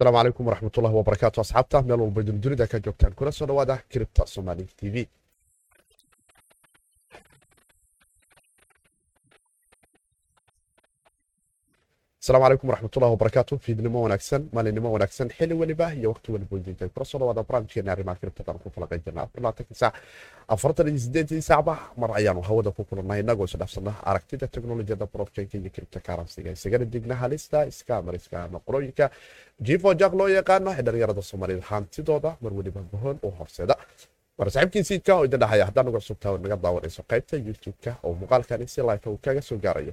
asalaamu calaykum waraxmatullahi wabarakaatu asxaabta meel walba dundunida ka joogtaan kuna soo dhawaada kiribta somali t v asalaamu calaykum waraxmatullahi wabarakaatu fiidnimo wanaagsan maalinimo wanaagsan xili weliba iyo waqti weliba weydiinta kula soo dhawaada barnaamijkeena arrimaha kiribtadan ku falaqayn jirna afar labaatankii saac afartan iyo sideetii saacba mar ayaanu hawada ku kulannay inagoo isdhaafsana aragtida teknolojiyada blockchainka iyo kiribta karansiga isagana digna halista iskaamariska ama qorooyinka jifo jak loo yaqaano ee dhalinyarada soomaaliyed hantidooda mar weliba bohon u horseeda war saaxiibkii siidka oo idin dhahaya haddaan uga sugtaa naga daawanayso qaybta youtube-ka oo muuqaalkani si life uu kaga soo gaarayo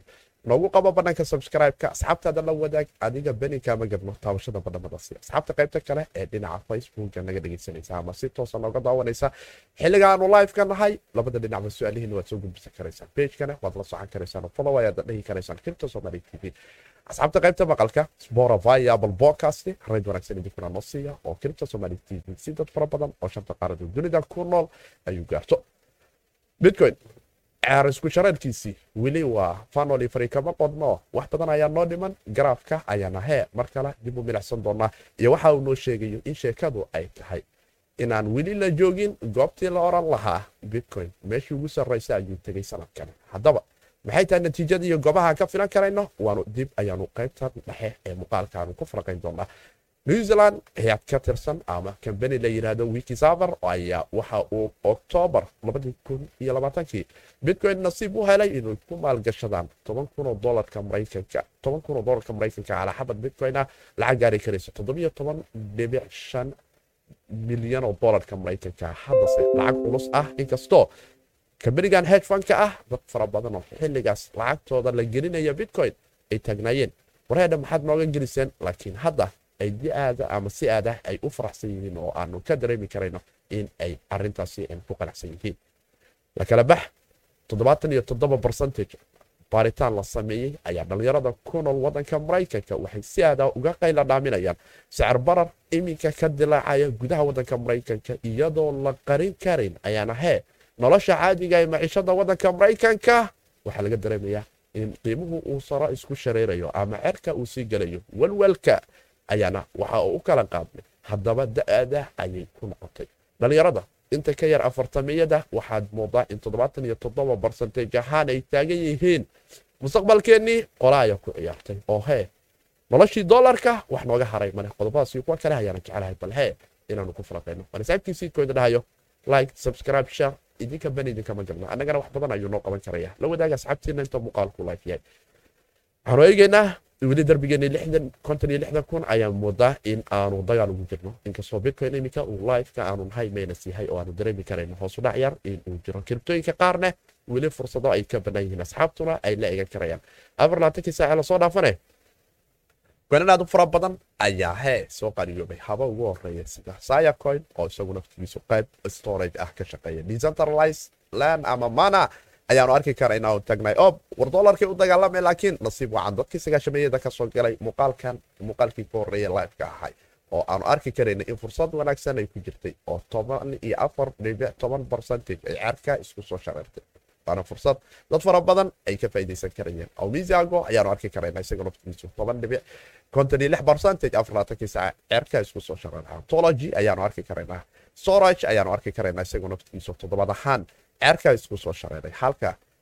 noogu qabo banaanka subscribe-ka asxaabtaada la wadaag adiga beni kaama gadno taabashada badhamada asxaabta qaybta kale ee dhinaca facebooka naga dhegaysanaysa ama si toosa nooga daawanaysa xilliga aanu live-ka nahay labada dhinacba su'aalihiina waad soo gudbisan karaysaan pagekana waad la socon karaysaan follow ayaad dhihi karaysaan kirta somali t v asxaabta qaybta maqalka spotify apple podcast rayd wanaagsan idinkuna noo siiya oo t v si dad fara badan oo shanta qaarada dunida ku nool ayuu gaarto. Bitcoin ceer isku shareerkiisii. Weli waa fanoli fari kama qodno. Wax badan ayaa noo dhiman. Garaafka ayaana hee. Mar kale dib u milicsan doonaa. Iyo waxa uu noo sheegayo in sheekadu ay tahay. Inaan weli la joogin goobtii la oran lahaa bitcoin meeshii ugu sarraysa ayuu tegay sanadkan. Haddaba maxay tahay natiijada iyo goobaha ka filan karayno waanu dib ayaanu qaybtan dhexe ee muuqaalkaanu ku faraqayn doonaa new zealand hay'ad ka tirsan ama kambani la yidhaahdo wikisaver ayaa waxa uu oktoobar bitcoin nasiib u helay inay ku maalgashadaan kunoo dolarka maraykanka toban kunoo dolarka maraykanka calaa xabad bitcoin ah lacag gaari shan milyan oo dolarka maraykanka haddase lacag culus ah inkastoo kambanigan hedfanka ah dad fara badan oo xilligaas lacagtooda la gelinaya bitcoin ay taagnaayeen wareedha maxaad nooga geliseen? Laakiin hadda ay di aada ama si aada ay u faraxsan yihiin oo aanu ka dareemi karayno in ay arintaasi ku qanacsan yihiin. Lakala bax barcentage baaritaan la sameeyey ayaa dhallinyarada ku nool waddanka maraykanka waxay si aada uga qayla dhaaminayaan sicir barar iminka ka dilaacaya gudaha waddanka maraykanka iyadoo la qarin karin ayaana hee nolosha caadiga ee maciishada waddanka maraykanka waxaa laga dareemayaa in qiimuhu uu saro isku shareerayo ama cerka uu sii gelayo. Walwalka ayaana waxa uu u kala qaadnay. Haddaba da'ada ayay ku noqotay. Dhallinyarada inta ka yar afartamiyada waxaad moodaa in toddobaatan iyo toddoba barcentage ahaan ay taagan yihiin. Mustaqbalkeennii qolaaya ku ciyaartay. Oo hee noloshii dolarka wax nooga haray male qodobadaasi kuwa kale ayaana jecelahay bal hee inaanu ku faraqayno balisaabkiisiidkooda dhahayo like subscribe idinka bani idinkama galna annagana wax badan ayuu noo qaban karaya. La wadaaga asxaabtiina inta muuqaalku life yahay. Eegeynaa weli darbigeeni lixdan konton iyo lixdan kun ayaan moodaa in aanu dagaal ugu jirno. Inkastoo bitcoin iminka uu liveka aanu nahay maynas yahay oo aanu dareemi karayno hoosu yar in jiro kiribtooyinka qaarne weli fursado ay ka bannaan yihiin asxaabtuna ay la egan karayaan. Afar labaatankii saace la soo dhaafane gonan aad u fara badan ayaa hee soo qaniyoobay haba ugu horreeya sida saya coin. Oo isagu naftigiisu qayb storage ah ka shaqeeya decentralized land ama mana ayaanu arki karaynaa oo tagnay ob war dolarkii u dagaalamay laakiin nasiib wacan dadkii sagaashameeyada ka soo galay muuqaalkan muuqaalkii ka horreeya liveka ahay oo aanu arki karaynay in fursad wanaagsan ay ku jirtay oo toban iyo afar dhibic toban percentage ay cerka isku soo shareertay waana fursad. Dad fara badan ay ka faa'iidaysan karayeen. Oo misago ayaanu arki karaynaa isaga naftigiisu toban dhibic. Konton iyo lix percentage afar labaatankii saaca cerka isku soo shareerha tology ayaanu arki karaynaa. Storage ayaanu arki karaynaa isaga naftigiisu toddobad ahaan. Cerka isku soo shareeray halka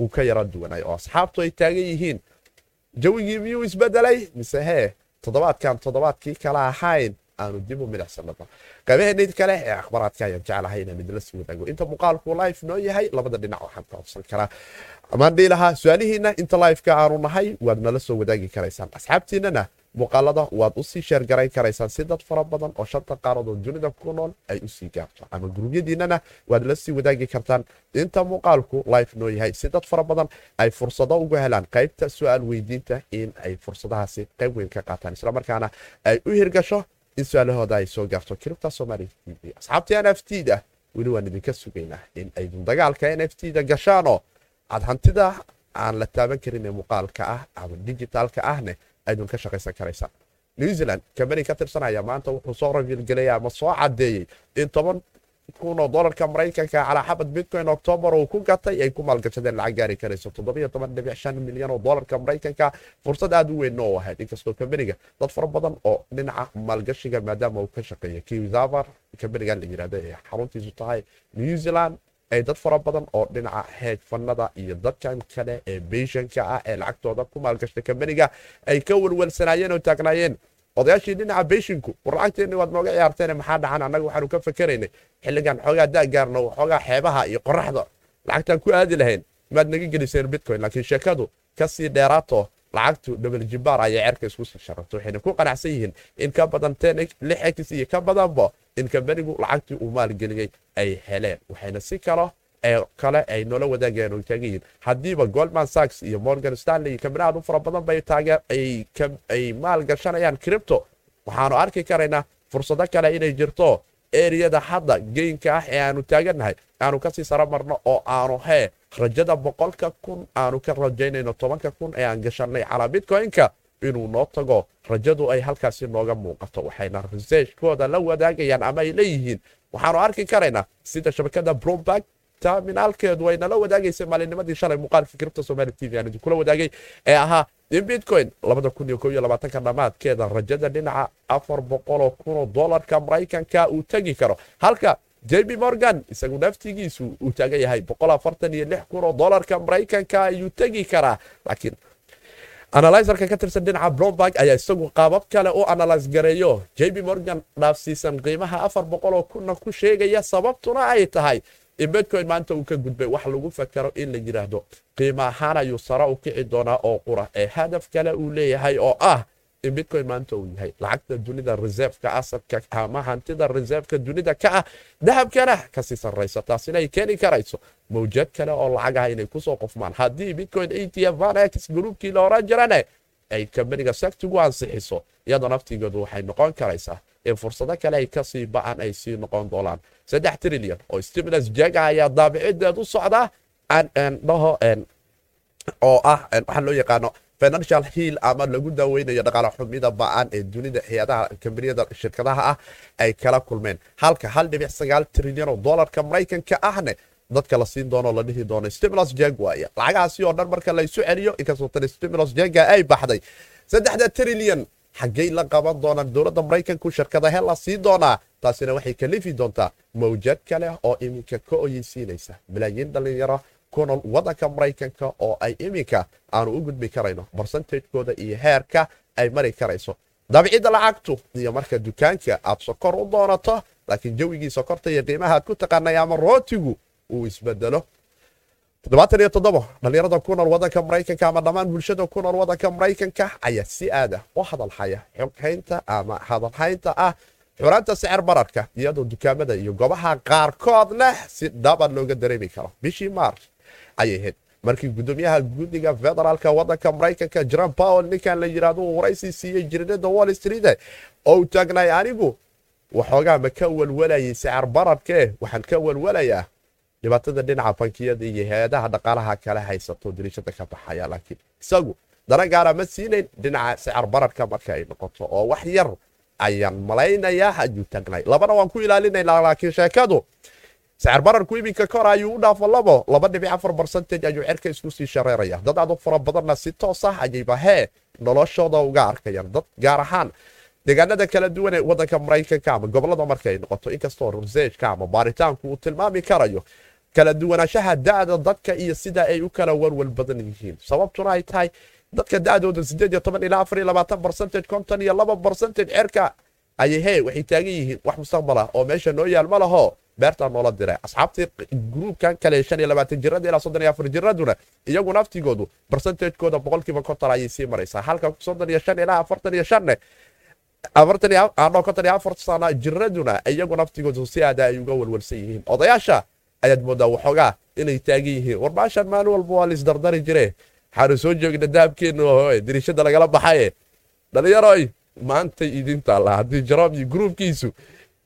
uu ka yara duwanay oo asxaabtu ay taagan yihiin jawigii miyuu isbedelay mise hee toddobaadkan toddobaadkii kale ahayn aanu dib u milicsanaba qaybaheenid kale ee akhbaraadka ayaan jeclahay inaan idinla sii wadaago inta muuqaalku life noo yahay labada dhinac waxaan ka codsan karaa amaan dhihi lahaa su'aalihiina inta lifeka aanu nahay waad nala soo wadaagi karaysaan asxaabtiinana muuqaalada waad u sii sheergarayn karaysaan si dad fara badan oo shanta qaaradood dunida ku nool ay u sii gaarto. Ama gurubyadiinana waad la sii wadaagi kartaan. Inta muuqaalku life noo yahay si dad fara badan ay fursado uga helaan qaybta su'aal weydiinta in ay fursadahaasi qayb weyn ka qaataan. Islamarkaana ay u hirgasho in su'aalahooda ay soo gaarto. Kiribta somalia t v. Asxaabtii n f t da weli waan idinka sugaynaa in aydun dagaalka n f t da gashaanoo aad hantida aan la taaban karin ee muuqaalka ah ama dijitaalka ahne aydun ka shaqaysan karaysaan new zealand kambani ka tirsanaya maanta wuxuu soo rafiilgelaya ama soo cadeeyey in toban kun oo dolarka maraykanka calaa xabad bitcoin octoobar uu ku gatay ay ku maalgashadeen lacag gaari karayso milyan oo dolarka maraykanka. Fursad aad u weyn oo ahayd inkastoo kambaniga dad fara badan oo dhinaca maalgashiga maadaama uu ka shaqeeya kizavar kambanigan la yiraahdo ee xaruntiisu tahay new zealand ay dad fara badan oo dhinaca heeg fanada iyo dadkan kale ee beyshanka ah ee lacagtooda ku maalgashtay kambaniga ay ka welwelsanaayeen oo taagnaayeen. Odayaashii dhinaca beeshinku war lacagteenni waad nooga ciyaarteen maxaa dhacan annaga waxaanu ka fakeraynay xilligan xoogaa daagaarno xoogaa xeebaha iyo qoraxda lacagtaan ku aadi lahayn maad naga geliseen bitcoin laakiin sheekadu ka sii dheeraato lacagtu dhabal jimbaar ayaa cerka isku sharato waxayna ku qanacsan yihiin in ka badan lix x iyo ka badanba in kambanigu lacagtii uu maalgeliyey ay heleen. Waxayna si kalo ee kale ay noola wadaagayaan oo taagan yihiin. Haddiiba goldman sacks iyo morgan stanley kambani aad u fara badan bay ay maal gashanayaan cripto waxaanu arki karaynaa fursado kale inay jirto eriyada hadda geynka ah ee aanu taagannahay aanu ka sii sara marno oo aanu hee rajada boqolka kun aanu ka rajaynayno tobanka kun ee aan gashanay calaa bitcoin-ka inuu noo tago rajadu ay halkaasi nooga muuqato. Waxayna researchkooda la wadaagayaan ama ay leeyihiin. Waxaanu arki karaynaa sida shabakada bromberg terminaalkeedu ay nala wadaagaysay maalinimadii shalay muuqaalka kiribta somali t v aan idinkula wadaagay ee ahaa in bitcoin ka dhammaadkeeda rajada dhinaca afar boqoloo kunoo dolarka maraykanka uu tegi karo halka jb morgan isagu naftigiisu uu taagan yahay kunoo dolarka maraykanka ayuu tegi karaa laakiin analyserka ka tirsan dhinaca bromberg ayaa isagu qaabab kale u analyse gareeyo jb morgan dhaafsiisan qiimaha afar boqoloo kunna ku sheegaya sababtuna ay tahay in bitcoin maanta uu ka gudbay wax lagu fakaro in la yidhaahdo qiima ahaan ayuu sare u kici doonaa oo qura. Ee hadaf kale uu leeyahay oo ah in bitcoin maanta uu yahay lacagta dunida reserveka asadka ama hantida reserveka dunida ka ah dahabkana ka sii sarraysa taasina ay keeni karayso mawjad kale oo lacag ah inay ku soo qofmaan. Haddii bitcoin atf vanex gruubkii la jirane ay kambaniga saktigu ansixiso iyadoo naftigeedu waxay noqon karaysaa in fursado kale ay ka sii ba'an ay sii noqon doonaan saddex trilyan oo stimulus jaga ayaa daabicideed u socdaa dhaho oo ah waxaa loo yaqaano financial hill ama lagu daaweynayo dhaqaale xumida ba'an ee dunida hay'adaha kambaniyada shirkadaha ah ay kala kulmeen halka hal dhibic sagaal trilyan oo dolarka maraykanka ahne dadka la siin doono la dhihi doono stimulus jag waaya lacagahaasi oo dhan marka la isu celiyo inkastoo tan stimulus jaga ay baxday saddexda trilyan xaggay la qaban doonaan dowladda maraykanku shirkadahe la sii doonaa taasina waxay kalifi doontaa mawjad kale oo iminka ka oyeysiinaysa malaayiin dhallinyaro ku nool waddanka maraykanka oo ay iminka aanu u gudbi karayno barsentajkooda iyo heerka ay mari karayso. Dabcidda lacagtu iyo marka dukaanka aad sokor u doonato laakiin jawigii sokorta iyo qiimaha aad ku taqaanay ama rootigu uu isbedelo dhalinyarada ku nool wadanka maraykanka ama dhammaan bulshada ku nool wadanka maraykanka ayaa si aada u hadalhaya xoghaynta ama hadalhaynta ah xuraanta sicir bararka iyadoo dukaamada iyo goobaha qaarkood leh si dhaba looga dareemi karo bishii maarch ayay ahayd markii gudoomiyaha guddiga federaalka wadanka maraykanka jiran powell ninkan la yidhaahdo uu waraysi siiyey jirinada wall street oo uu taagnay anigu waxoogaa ma ka walwalayay sicir bararkee waxaan ka walwalayaa dhibaatada dhinaca bankiyada iyo hay'adaha dhaqaalaha kale haysato dariishada ka baxaya laakiin isagu dana gaara ma siinayn dhinaca sicir bararka marka ay noqoto oo wax yar ayaan malaynayaa ayuu taagnay labana waan ku ilaalinaynaa laakiin sheekadu sicir bararku iminka kor ayuu u dhaafo labo laba dhibic afar barcentage ayuu cerka isku sii shareeraya. Dad u fara badanna si toos ah ayayba hee noloshooda uga arkayaan. Dad gaar ahaan deegaanada kala duwan ee wadanka maraykanka ama gobollada marka ay noqoto inkastoo researchka ama baaritaanku uu tilmaami karayo kala duwanaanshaha da'da dadka iyo sida ay u kala warwal badan yihiin. Sababtuna ay tahay dadka da'dooda cerka ayay hee waxay taagan yihiin wax mustaqbal ah oo meesha noo yaal ma laho. Beertaa noola diray. Asxaabtii gruubkan kale jirada ilaa jiraduna iyagu naftigoodu barcentagekooda boqolkiiba konton ayay sii maraysaa. Halka ilaa sana jiraduna iyagu naftigoodu si aada ay uga walwalsan yihiin. Odayaasha ayaad moodaa waxoogaa inay taagan yihiin. War baashan maalin walba waa laisdardari jire waxaanu soo joogna dahabkeennu diriishada lagala baxaye. Dhalinyaroy maantay idin taalla haddii jaroom iyo gruubkiisu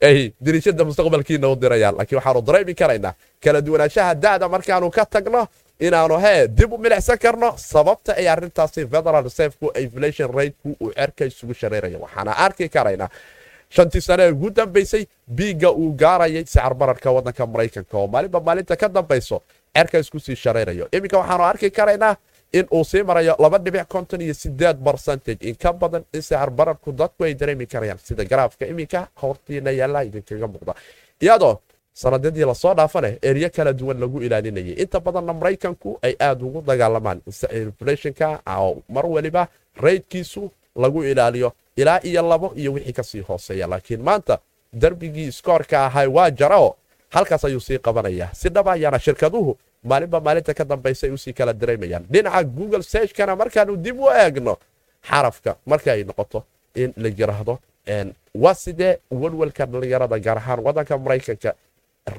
ay dirishada mustaqbalkiina u dirayaan. Laakiin waxaanu dareemi karaynaa kala duwanaanshaha da'da markaanu ka tagno inaanu hee dib u milicsan karno. Sababta ay arrintaasi federal reserveku inflation rateku uu cerka isugu shareerayo waxaana arki karaynaa shantii sane ugu dambaysay biigga uu gaarayay sicir bararka waddanka maraykanka oo maalinba maalinta ka dambayso cerka isku sii shareerayo. Iminka waxaanu arki karaynaa in uu sii marayo laba dhibic konton iyo sideed barcentage in ka badan in sicir bararku dadku ay dareemi karayaan. Sida garaafka iminka hortiina yaallaa idinkaga muuqda. Iyadoo sanadadii la soo dhaafane eryo kala duwan lagu ilaalinayay. Inta badanna maraykanku ay aad ugu dagaalamaan. Inflationka oo mar waliba raydkiisu lagu ilaaliyo ilaa iyo labo iyo wixii ka sii hooseeya laakiin maanta darbigii iskoorka ahay waa jarao halkaas ayuu sii qabanayaa. Si dhab ayaana shirkaduhu maalinba maalinta ka dambaysa ay u sii kala dareemayaan. Dhinaca google searchkana markaanu dib u eegno xarafka marka ay noqoto in la yiraahdo waa sidee walwalka dhalinyarada gaar ahaan waddanka maraykanka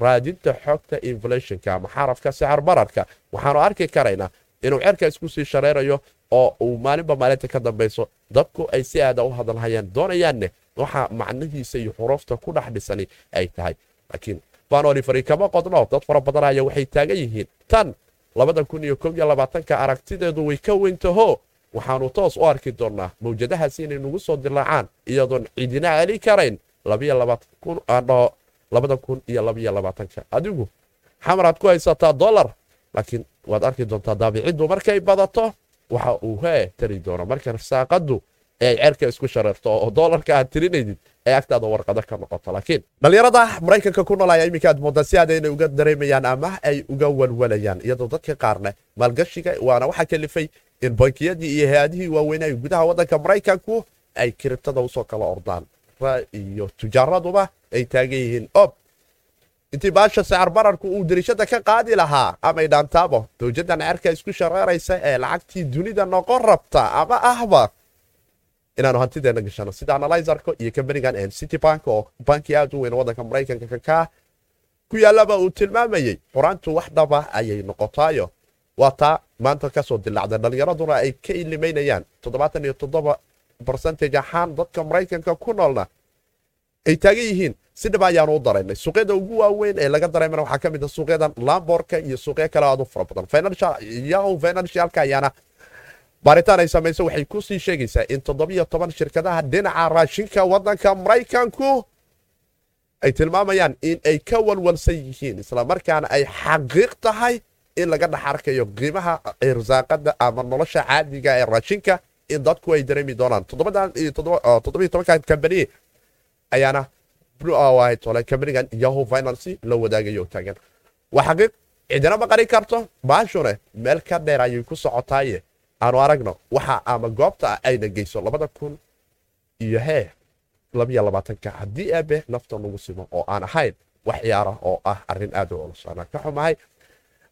raadinta xogta inflationka ama xarafka sicir bararka waxaanu arki karaynaa inuu cerka isku sii shareerayo oo uu maalinba maalinta ka dambayso dadku ay si aada u hadalhayaan doonayaanne waxa macnihiisa iyo xuruufta ku dhex dhisani ay tahay. Laakiin banolifari kama qodno dad fara badan ayaa waxay taagan yihiin. Tan labaatanka aragtideedu way ka weyntaho waxaanu toos u arki doonnaa mawjadahaasi inay nagu soo dilaacaan iyadoon cidina celi karayn. Labaatanka. Adigu xamaraad ku haysataa dolar laakiin waad arki doontaa daabiciddu markay badato waxa uu hee tari doono marka ee ay cerka isku shareerto oo doolarka aad tirinaydid ee agtaada warqado ka noqoto. Laakiin dhallinyarada maraykanka ku nool ayaa iminka aad moodaa si aad inay uga dareemayaan ama ay uga walwalayaan iyadoo dadka qaarna maalgashiga waana waxaa kalifay in bankiyadii iyo hay'adihii waaweynaa gudaha waddanka maraykanku ay kiribtada u soo kala ordaan. Iyo tujaaraduba ay taagan yihiin. Ob intii baasha sicir bararku uu dirishada ka qaadi lahaa amay dhaantaabo dowjaddan cerka isku shareeraysa ee lacagtii dunida noqon rabta ama ahba inaanu hantideena gashano sida analyzerka iyo kambanigan city bank oo banki aad u weyn waddanka maraykanka kakaa ku yaallaba uu tilmaamayey quraantu wax dhaba ayay noqotaayo waa taa maanta ka soo dilacda dhallinyaraduna ay ka ilimaynayaan barcentage ahaan dadka maraykanka ku noolna ay taagan yihiin si dhib ayaanu u daraynay suuqyada ugu waaweyn ee laga dareemana waxaa ka mid a suuqyadan lamborka iyo suuqyo kale aad u fara badan. Yahu financialka ayaana baaritaan ay samayso waxay ku sii sheegaysaa in toddobiyo toban shirkadaha dhinaca raashinka waddanka maraykanku ay tilmaamayaan in ay ka walwalsan yihiin islamarkaana ay xaqiiq tahay in laga dhex arkayo qiimaha irsaaqada ama nolosha caadiga ee raashinka in dadku ay dareemi doonaan. Toddobiyo tobankan kambani ayaana xaqiiq cidina ma qarin karto? Baashune meel ka dheer ayay ku socotaaye aanu aragno waxa ama goobta ayna geyso labada kun iyo hee labiyo labaatanka. Haddii aabe nafta nagu simo oo aan ahayn wax ciyaara oo ah arrin aad u culus anaa ka xumahay.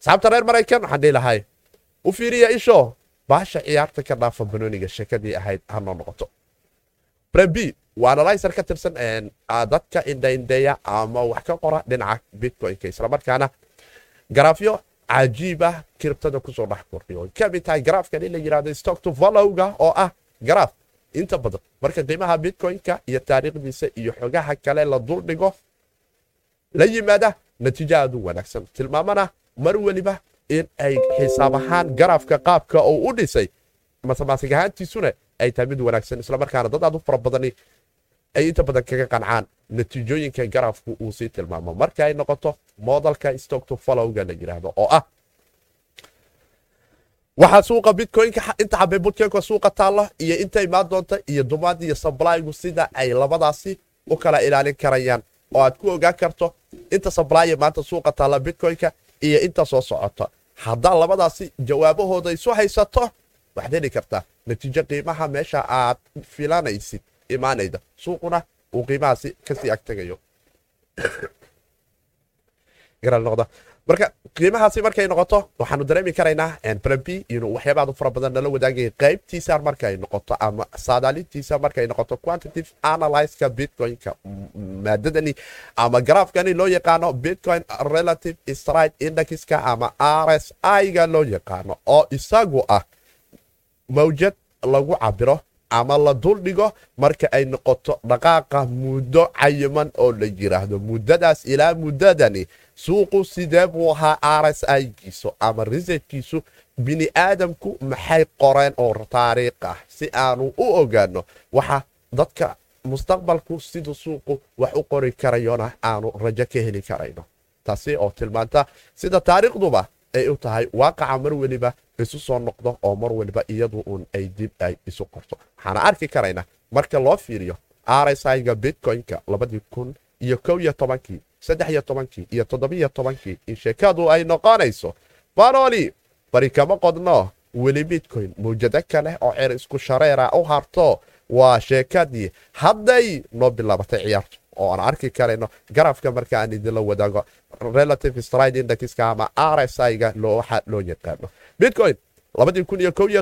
Asxaabta reer maraykan waxaan dhihi lahay u fiiriya isho baasha ciyaarta ka dhaafa banooniga sheekadii ahayd hanoo noqoto bremb waa analyzer ka tirsan dadka indhaindheeya ama wax ka qora dhinaca bitcoinka islamarkaana garaafyo cajiib ah kiribtada ku soo dhex kordhiyo oy ka mid tahay garaafkan in la yidhahdo stock to followga oo ah garaaf inta badan. Marka qiimaha bitcoinka iyo taariikhdiisa iyo xogaha kale la duldhigo la yimaada natiijo aad u wanaagsan. Tilmaamana mar weliba in ay xisaab ahaan garaafka qaabka uu u dhisay matematig ahaantiisuna ay tahay mid wanaagsan islamarkaana dad aad u fara badani ay inta badan kaga qancaan natiijooyinka garaafku uu sii tilmaamo. Marka ay noqoto modelka stock to followga la yidhaahdo oo ah waxaa suuqa bitcoinka inta xabay bitcoinka suuqa taalla iyo inta imaan doonta iyo dumaad iyo sablygu sida ay labadaasi u kala ilaalin karayaan. Oo aad ku ogaan karto inta sablaya maanta suuqa taalla bitcoinka iyo inta soo socota. Haddaa labadaasi jawaabahooda isu haysato waxaad heli kartaa natiijo qiimaha meesha aad filanaysid imaanayda. Suuquna uu qiimahaasi ka sii agtegayo marka qiimahaasi markay noqoto waxaanu dareemi karaynaa brb inuu waxyaabaad u fara badan nala wadaagaya qaybtiisa markay noqoto ama saadaalintiisa markay noqoto quantitative analyzeka bitcoinka maadadani ama garaafkani loo yaqaano bitcoin relative stride indexka ama r s i-ga loo yaqaano oo isagu ah mawjad lagu cabiro ama la duldhigo marka ay noqoto dhaqaaqa muddo cayiman oo la yiraahdo muddadaas ilaa muddadani. Suuqu sidee buu ahaa rs igiisu ama risetkiisu bini aadamku maxay qoreen oo taariikh ah? Si aanu u ogaano waxa dadka mustaqbalku siduu suuqu wax u qori karayona aanu rajo ka heli karayno. Taasi oo tilmaanta sida taariikhduba ay u tahay waaqaca mar weliba isu soo noqdo oo mar weliba iyadu uun ay dib ay isu qorto. Waxaana arki karaynaa marka loo fiiriyo rsiga bitcoin-ka labadii kun iyo kow iyo tobankii saddex iyo tobankii iyo toddobiyo tobankii in sheekadu ay noqonayso banoli bari kama qodno weli bitcoin mawjado kale oo cer isku shareera u harto waa sheekadii hadday noo bilaabatay ciyaartu oo aan arki karayno garafka marka aan idinla wadaago relative stride indexka ama rsiga waxa loo yaqaano. Bitcoin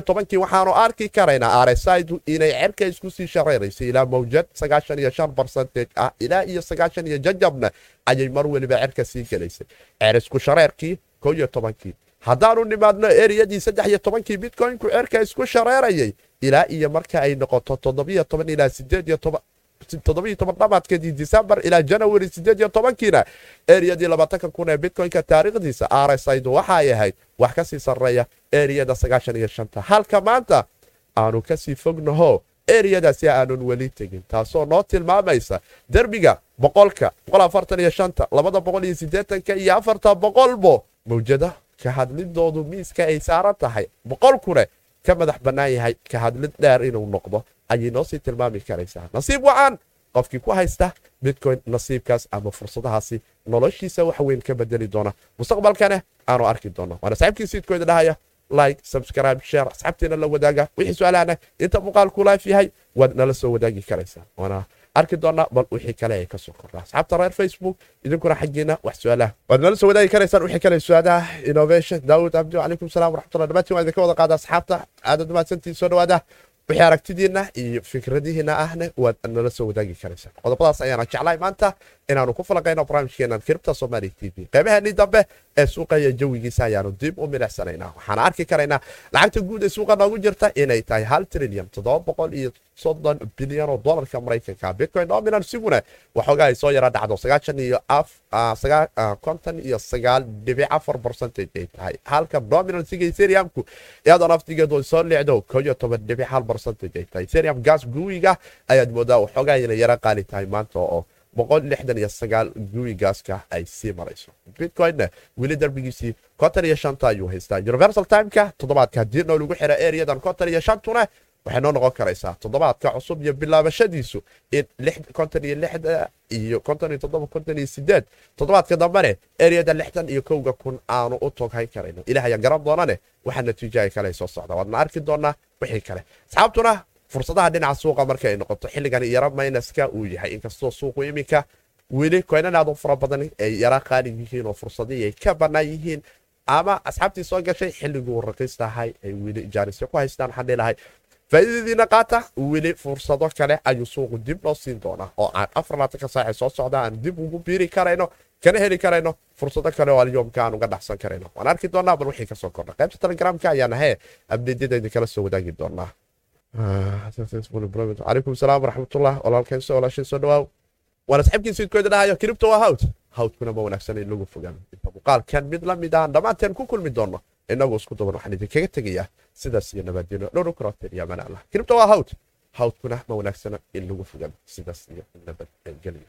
tobankii waxaanu arki karaynaa rsidu inay cerka isku sii shareeraysay ilaa mawjad barcentage ah ilaa iyo jajabna ayay mar weliba cerka sii gelaysay cer isku shareerkii tobankii. Haddaanu nimaadno eriyadii saddex iyo tobankii bitcoinku cerka isku shareerayay ilaa iyo marka ay noqoto toddobiyo toban ilaa sideed iyo toban toddobiyo toban dhamaadkeedii decembar ilaa janawari sideed iyo tobankiina eriyadii labaatanka kun ee bitcoinka taariikhdiisa rsidu waxa ay ahayd wax ka sii sarreeya eriyada sagaashan iyo shanta. Halka maanta aanu ka sii fognaho eriyadaasi aanun weli tegin taasoo noo tilmaamaysa derbiga boqolka boqol afartan iyo shanta labada boqol iyo sideetanka iyo afarta boqolbo mawjada ka hadlidoodu miiska ay saaran tahay. Boqolkune ka madax bannaan yahay ka hadlid dheer inuu noqdo ayay noo sii tilmaami karaysaa. Nasiib wacan qofkii ku haysta bitcoin nasiibkaas ama fursadahaasi noloshiisa wax weyn ka bedeli doona. Mustaqbalkane aanu arki doono. Waana saxiibkii siidkooda dhahaya like subscribe share asxaabtiina la wadaaga wixii su'aalahana inta muuqaalku laaf yahay waad nala soo wadaagi karaysaa. Waana arki doonaa bal wixii kale ay ka soo kordha asxaabta reer facebook idinkuna xaggiina wax su'aalaha. Waad nala soo wadaagi karaysaan wixii kale su'aalaha. Innovation daawud abdi calaykum salam waraxmatullah dhamaantiin waa idinka wada qaada asxaabta aadad mahadsantiin soo dhawaada wixii aragtidiinna iyo fikradihiina ahne waad nala soo wadaagi karaysaa. Qodobadaas ayaana jeclahay maanta inaanu ku falaqayno barnaamijkeenan kiribta somaali t v. Qaybaheenii dambe ee suuqa iyo jawigiisa ayaanu dib u milicsanaynaa waxaana arki karaynaa lacagta guud ee suuqa noogu jirta inay tahay hal trilyan toddoba boqol iyo soddon bilyan oo dolarka maraykanka. Bitcoin dominan siguna waxoogaa ay soo yara dhacdo sagaashan iyo af konton iyo sagaal dhibic afar percentage ay tahay. Halka dominan siga ethereumku iyadoo naftigeedu soo leecdo koo toban dhibic hal percentage ay tahay. Ethereum gas guwiga ayaad moodaa waxoogaa inay yara qaali tahay maanta oo gaaska ay sii marayso. Bitcoinna weli darbigiisii konton iyo shanta ayuu haystaa. Universal timeka toddobaadka haddii noo lagu xira eriyadan konton iyo shantuna waxay noo noqon karaysaa toddobaadka cusub iyo bilaabashadiisu in konton iyo lixda iyo konton iyo toddoba konton iyo sideed. Toddobaadka dambene eriyada lixdan iyo kowga kun aanu u toghayn karayno ilaah ayaan garan doonane waxaa natiijaha kale soo socda. Waadna arki doonaa wixii kale. Asxaabtuna fursadaha dhinaca suuqa marka ay noqoto xilligan yara maynaska uu yahay. Inkastoo suuqu iminka weli koynan aad u fara badan ay yara qaali yihiin oo fursadihii ay ka bannaan yihiin ama asxaabtii soo gashay xilliguu raqiistahay ay weli jaanisyo ku haystaan waxaan dhilahay faa'iidadiina qaata weli fursado kale ayuu suuqu dib noo siin doonaa oo aan afar laatanka saace soo socda aan dib ugu biiri karayno kana heli karayno fursado kale oo alyoomka aan uga dhacsan karayno. Waan arki doonaa bal wixii ka soo kordha qaybta telegramka ayaan ahee abdeedyada idinkala soo wadaagi doonaa calaykum salaam waraxmatullah walaalkeen soo walaashin soo dhawaaw waana saxiibkii siidkooda dhahayo kiribta waa hawd hawdkuna ma wanaagsan in lagu fogaano inta muuqaalkan mid la mid aan dhammaanteen ku kulmi doono inagoo isku duban waxaan idinkaga tegayaa sidaas iyo nabadgeno dhowr karoteen iyo amaan allah kiribta waa hawd hawdkuna ma wanaagsana in lagu fogaano sidaas iyo nabadgelyo